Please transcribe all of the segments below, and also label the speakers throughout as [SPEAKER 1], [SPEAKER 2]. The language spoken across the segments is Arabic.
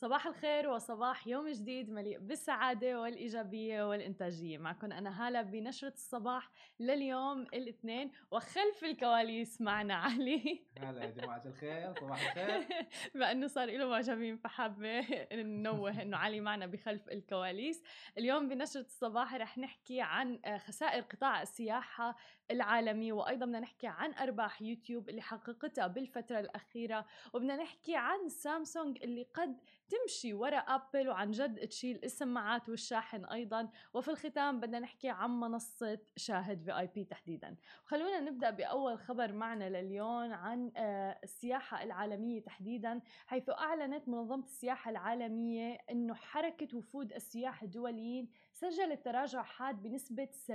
[SPEAKER 1] صباح الخير وصباح يوم جديد مليء بالسعادة والإيجابية والإنتاجية. معكم أنا هالة بنشرة الصباح لليوم الاثنين وخلف الكواليس معنا علي.
[SPEAKER 2] هلا يا جماعة الخير صباح الخير.
[SPEAKER 1] بما أنه صار له معجبين فحابة ننوه أنه علي معنا بخلف الكواليس. اليوم بنشرة الصباح رح نحكي عن خسائر قطاع السياحة العالمي وأيضا بدنا نحكي عن أرباح يوتيوب اللي حققتها بالفترة الأخيرة وبدنا نحكي عن سامسونج اللي قد تمشي ورا ابل وعن جد تشيل السماعات والشاحن أيضا. وفي الختام بدنا نحكي عن منصة شاهد VIP تحديدا. خلونا نبدأ بأول خبر معنا لليوم عن آه، السياحة العالمية تحديدا حيث أعلنت منظمة السياحة العالمية إنه حركة وفود السياح الدوليين سجلت تراجع حاد بنسبة 70%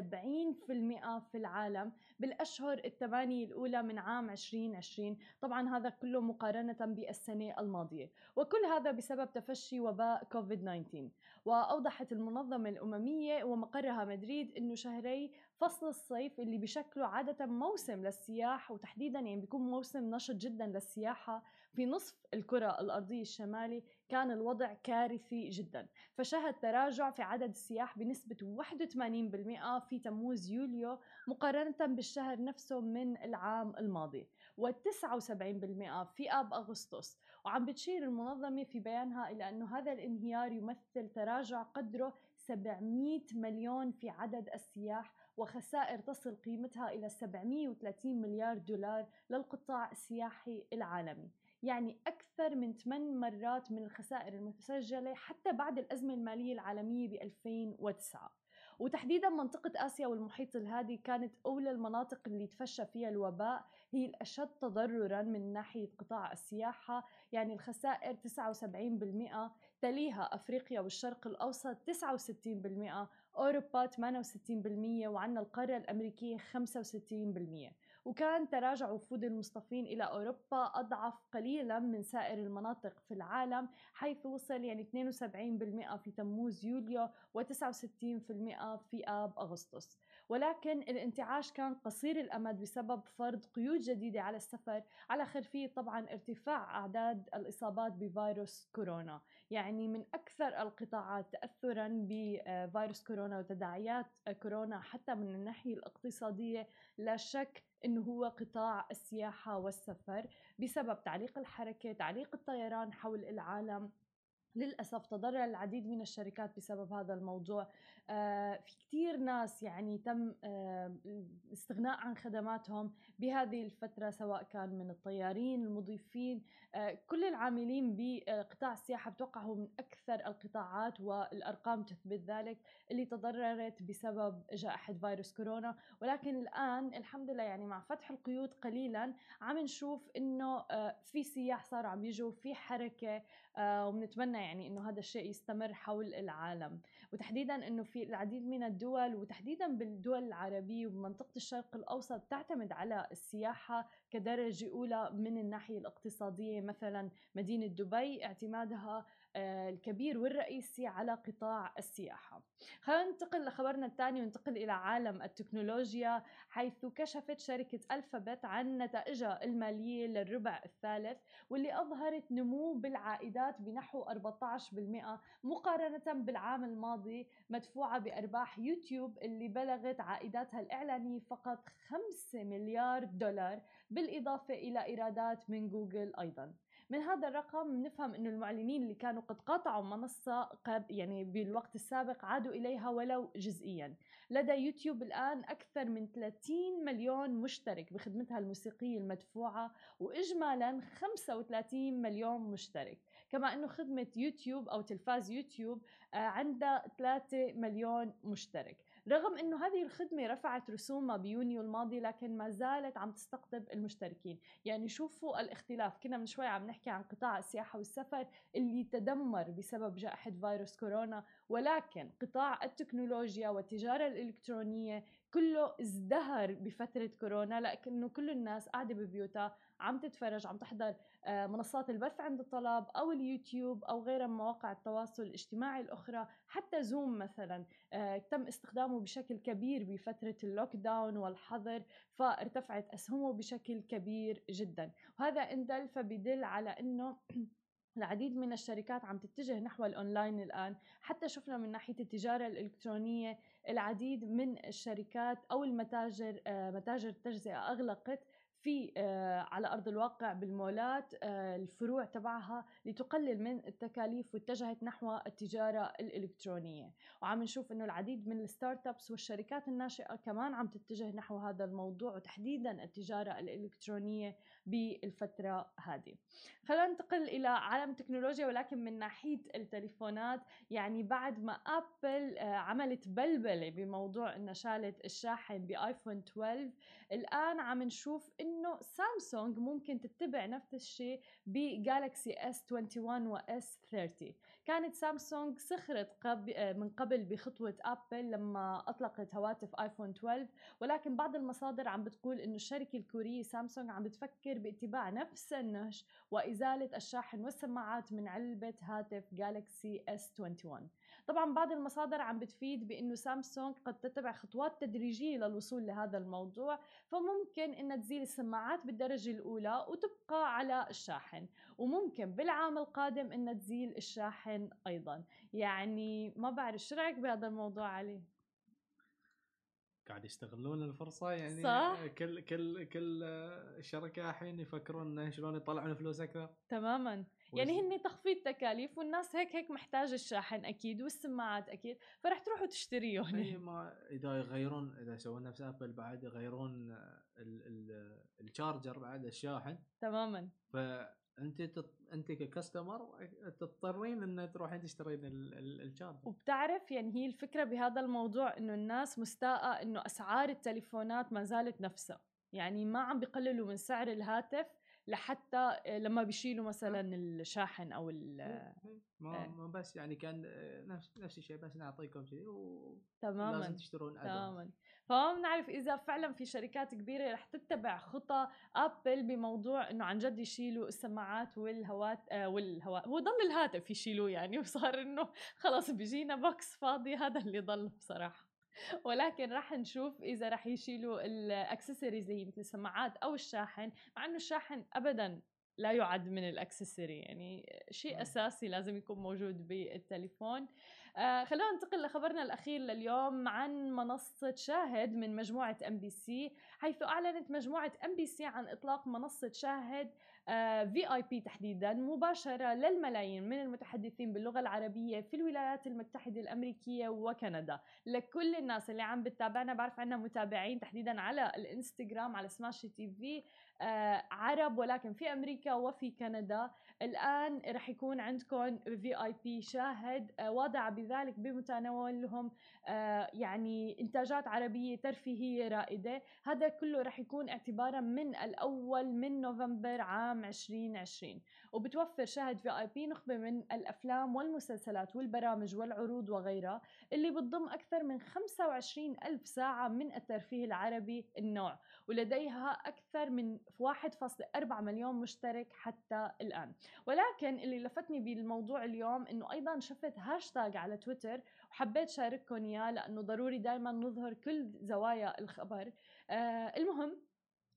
[SPEAKER 1] في العالم بالأشهر الثمانية الأولى من عام 2020 طبعا هذا كله مقارنة بالسنة الماضية. وكل هذا بسبب تفشي وباء كوفيد 19 وأوضحت المنظمة الأممية ومقرها مدريد أنه شهري فصل الصيف اللي بشكله عادة موسم للسياح وتحديدا يعني بيكون موسم نشط جدا للسياحة في نصف الكرة الأرضية الشمالي كان الوضع كارثي جدا. فشهد تراجع في عدد السياح بنسبة 81% في تموز يوليو مقارنة بالشهر نفسه من العام الماضي. و79% في آب أغسطس. وعم بتشير المنظمة في بيانها إلى أنه هذا الانهيار يمثل تراجع قدره 700 مليون في عدد السياح وخسائر تصل قيمتها إلى 730 مليار دولار للقطاع السياحي العالمي. يعني أكثر من 8 مرات من الخسائر المسجلة حتى بعد الأزمة المالية العالمية ب 2009 وتحديدا منطقة آسيا والمحيط الهادي كانت أولى المناطق اللي تفشى فيها الوباء هي الأشد تضررا من ناحية قطاع السياحة. يعني الخسائر 79% تليها أفريقيا والشرق الأوسط 69% أوروبا 68% وعندنا القارة الأمريكية 65% وكان تراجع وفود المصطفين إلى أوروبا أضعف قليلا من سائر المناطق في العالم حيث وصل يعني 72% في تموز يوليو و69% في آب أغسطس. ولكن الانتعاش كان قصير الأمد بسبب فرض قيود جديدة على السفر. على خلفية طبعا ارتفاع أعداد الإصابات بفيروس كورونا. يعني من أكثر القطاعات تأثرا بفيروس كورونا وتداعيات كورونا حتى من الناحية الاقتصادية لا شك إنه هو قطاع السياحة والسفر. بسبب تعليق الحركة، تعليق الطيران حول العالم للأسف تضرر العديد من الشركات بسبب هذا الموضوع. آه في كثير ناس يعني تم آه الاستغناء عن خدماتهم بهذه الفترة سواء كان من الطيارين المضيفين. آه كل العاملين بقطاع السياحة بتوقع هو من أكثر القطاعات والأرقام تثبت ذلك اللي تضررت بسبب جائحة فيروس كورونا. ولكن الآن الحمد لله يعني مع فتح القيود قليلا عم نشوف إنه آه، في سياح صاروا عم يجوا في حركة آه، وبنتمنى يعني إنه هذا الشيء يستمر حول العالم. وتحديدا إنه في العديد من الدول وتحديدا بالدول العربية وبمنطقه الشرق الأوسط تعتمد على السياحة كدرجة أولى من الناحية الاقتصادية. مثلا مدينة دبي اعتمادها الكبير والرئيسي على قطاع السياحة. خلينا ننتقل لخبرنا الثاني وننتقل إلى عالم التكنولوجيا حيث كشفت شركة ألفابت عن نتائجها المالية للربع الثالث واللي أظهرت نمو بالعائدات بنحو 14% مقارنة بالعام الماضي مدفوعة بأرباح يوتيوب اللي بلغت عائداتها الإعلانية فقط 5 مليار دولار بالإضافة إلى إيرادات من جوجل أيضاً. من هذا الرقم نفهم إنه المعلنين اللي كانوا قد قاطعوا منصة قد يعني بالوقت السابق عادوا إليها ولو جزئيا. لدى يوتيوب الآن أكثر من 30 مليون مشترك بخدمتها الموسيقية المدفوعة واجمالا 35 مليون مشترك. كما إنه خدمة يوتيوب أو تلفاز يوتيوب آه، عندها 3 مليون مشترك. رغم إنه هذه الخدمة رفعت رسومها بيونيو الماضي لكن ما زالت عم تستقطب المشتركين. يعني شوفوا الاختلاف. كنا من شوي عم نحكي عن قطاع السياحة والسفر اللي تدمر بسبب جائحة فيروس كورونا ولكن قطاع التكنولوجيا والتجارة الإلكترونية كله ازدهر بفترة كورونا لكنه كل الناس قاعدة ببيوتها عم تتفرج عم تحضر آه، منصات البث عند الطلب أو اليوتيوب أو غيرها من مواقع التواصل الاجتماعي الأخرى حتى زوم مثلا آه، تم استخدامه بشكل كبير بفترة ال lockdown والحظر فارتفعت أسهمه بشكل كبير جدا. وهذا ان دل فبدل على إنه العديد من الشركات عم تتجه نحو الأونلاين الآن. حتى شفنا من ناحية التجارة الإلكترونية العديد من الشركات أو المتاجر آه، متاجر التجزئه أغلقت في آه، على أرض الواقع بالمولات آه، الفروع تبعها لتقلل من التكاليف واتجهت نحو التجارة الإلكترونية. وعم نشوف إنه العديد من الستارت ابس والشركات الناشئة كمان عم تتجه نحو هذا الموضوع وتحديدا التجارة الإلكترونية بالفترة هذه. خلينا ننتقل إلى عالم التكنولوجيا ولكن من ناحية التليفونات. يعني بعد ما أبل آه، عملت بلبلة بموضوع انها شالت الشاحن بآيفون 12 الآن عم نشوف إنه سامسونج ممكن تتبع نفس الشيء بجالكسي اس 21 واس 30 كانت سامسونج سخرت قب... آه، من قبل بخطوة أبل لما أطلقت هواتف آيفون 12 ولكن بعض المصادر عم بتقول إنه الشركة الكورية سامسونج عم بتفكر باتباع نفس النهج وإزالة الشاحن والسماعات من علبة هاتف جالكسي اس 21 طبعا بعض المصادر عم بتفيد بإنه سامسونج قد تتبع خطوات تدريجية للوصول لهذا الموضوع فممكن إنها تزيل السماعات بالدرجة الأولى وتبقى على الشاحن. وممكن بالعام القادم إنها تزيل الشاحن أيضا. يعني ما بعرف شو رأيك بهذا الموضوع علي؟
[SPEAKER 2] قاعد يستغلون الفرصة؟ يعني
[SPEAKER 1] صح؟
[SPEAKER 2] كل كل كل الشركاء الحين يفكرون شلون يطلعون فلوس أكثر؟
[SPEAKER 1] تماما. يعني هن تخفيض تكاليف والناس هيك هيك محتاجه الشاحن أكيد والسماعات أكيد. فرح تروحوا تشتريهم.
[SPEAKER 2] أي ما إذا يغيرون إذا يسوون نفس ابل بعد يغيرون ال charger بعد الشاحن
[SPEAKER 1] تماما.
[SPEAKER 2] فأنت تط... أنت ك customer تضطرين إن تروحين تشترين ال charger
[SPEAKER 1] وبتعرف يعني هي الفكرة بهذا الموضوع إنه الناس مستاءة إنه أسعار التليفونات ما زالت نفسها. يعني ما عم بيقللوا من سعر الهاتف لحتى لما بيشيلوا مثلا الشاحن أو ال
[SPEAKER 2] ما, ما بس يعني كان نفس نفس الشيء بس نعطيكم شيء و
[SPEAKER 1] تماما
[SPEAKER 2] لازم تشترون
[SPEAKER 1] تماما. فما بنعرف إذا فعلا في شركات كبيرة رح تتبع خطى ابل بموضوع إنه عن جد يشيلوا السماعات والهوات آه والهواء هو ضل الهاتف يشيلوه يعني وصار إنه خلص بيجينا box فاضي هذا اللي ضل بصراحة. ولكن راح نشوف إذا راح يشيلوا الأكسسوارز اللي هي مثل السماعات أو الشاحن مع إنه الشاحن ابدا لا يعد من ال accessory يعني شيء أساسي لازم يكون موجود بالتليفون. آه خلونا ننتقل لخبرنا الأخير لليوم عن منصة شاهد من مجموعة ام بي سي حيث أعلنت مجموعة ام بي سي عن إطلاق منصة شاهد في اي بي تحديدا مباشرة للملايين من المتحدثين باللغة العربية في الولايات المتحدة الأمريكية وكندا. لكل الناس اللي عم بتتابعنا بعرف عنا متابعين تحديدا على الإنستغرام على سماشي تي في آه، عرب ولكن في أمريكا وفي كندا. الآن رح يكون عندكم في اي بي شاهد آه، وضع بذلك بمتناولهم آه، يعني إنتاجات عربية ترفيهية رائدة. هذا كله رح يكون اعتبارا من الأول من نوفمبر عام 2020 وبتوفر شاهد في آي بي نخبة من الأفلام والمسلسلات والبرامج والعروض وغيرها اللي بتضم أكثر من 25 ألف ساعة من الترفيه العربي النوع ولديها أكثر من 1.4 مليون مشترك حتى الآن. ولكن اللي لفتني بالموضوع اليوم إنه أيضا شفت هاشتاج على تويتر وحبيت شارككم إياه لأنه ضروري دائما نظهر كل زوايا الخبر. آه المهم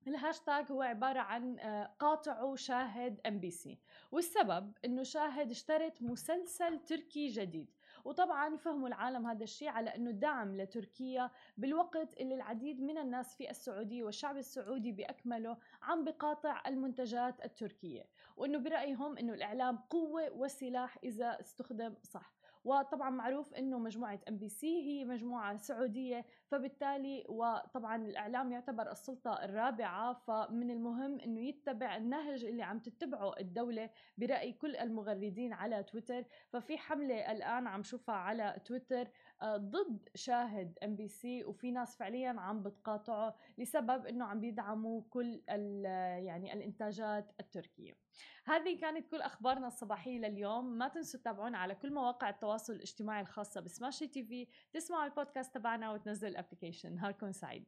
[SPEAKER 1] الهاشتاج هو عبارة عن آه، قاطعوا شاهد إم بي سي. والسبب إنه شاهد اشترت مسلسل تركي جديد. وطبعا فهموا العالم هذا الشيء على إنه دعم لتركيا بالوقت اللي العديد من الناس في السعودية والشعب السعودي باكمله عم بقاطع المنتجات التركية. وإنه برأيهم إنه الإعلام قوة وسلاح إذا استخدم صح. وطبعا معروف إنه مجموعة ام بي سي هي مجموعة سعودية فبالتالي وطبعا الإعلام يعتبر السلطة الرابعة فمن المهم إنه يتبع النهج اللي عم تتبعه الدولة برأي كل المغردين على تويتر. ففي حملة الآن عم شوفها على تويتر ضد شاهد ام بي سي وفي ناس فعليا عم بتقاطعه لسبب إنه عم بيدعموا كل يعني الإنتاجات التركية. هذه كانت كل أخبارنا الصباحية لليوم. ما تنسوا تتابعونا على كل مواقع التواصل الاجتماعي الخاصة بسماشي تي في. تسمعوا البودكاست تبعنا وتنزلوا ال application نهاركم سعيد.